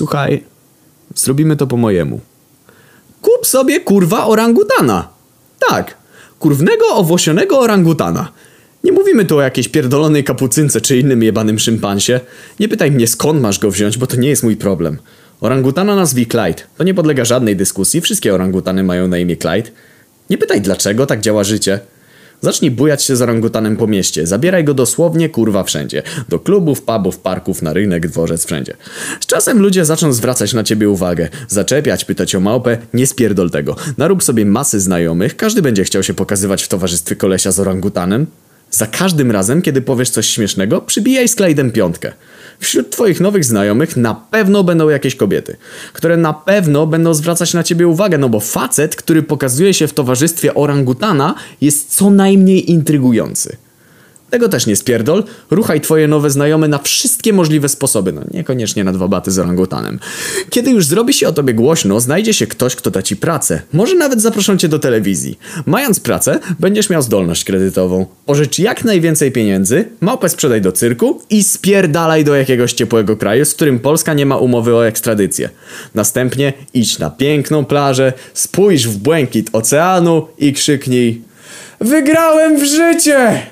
Słuchaj, zrobimy to po mojemu. Kup sobie kurwa orangutana. Tak, kurwnego owłosionego orangutana. Nie mówimy tu o jakiejś pierdolonej kapucynce czy innym jebanym szympansie. Nie pytaj mnie skąd masz go wziąć, bo to nie jest mój problem. Orangutana nazwij Clyde. To nie podlega żadnej dyskusji, wszystkie orangutany mają na imię Clyde. Nie pytaj dlaczego tak działa życie. Zacznij bujać się z orangutanem po mieście. Zabieraj go dosłownie kurwa wszędzie. Do klubów, pubów, parków, na rynek, dworzec, wszędzie. Z czasem ludzie zaczną zwracać na ciebie uwagę. Zaczepiać, pytać o małpę. Nie spierdol tego. Narób sobie masy znajomych. Każdy będzie chciał się pokazywać w towarzystwie kolesia z orangutanem. Za każdym razem, kiedy powiesz coś śmiesznego, przybijaj z Clyde'em piątkę. Wśród twoich nowych znajomych na pewno będą jakieś kobiety, które na pewno będą zwracać na ciebie uwagę, no bo facet, który pokazuje się w towarzystwie orangutana jest co najmniej intrygujący. Tego też nie spierdol, ruchaj twoje nowe znajome na wszystkie możliwe sposoby, no niekoniecznie na dwa baty z orangutanem. Kiedy już zrobi się o tobie głośno, znajdzie się ktoś, kto da ci pracę. Może nawet zaproszą cię do telewizji. Mając pracę, będziesz miał zdolność kredytową. Pożycz jak najwięcej pieniędzy, małpę sprzedaj do cyrku i spierdalaj do jakiegoś ciepłego kraju, z którym Polska nie ma umowy o ekstradycję. Następnie idź na piękną plażę, spójrz w błękit oceanu i krzyknij Wygrałem w życie!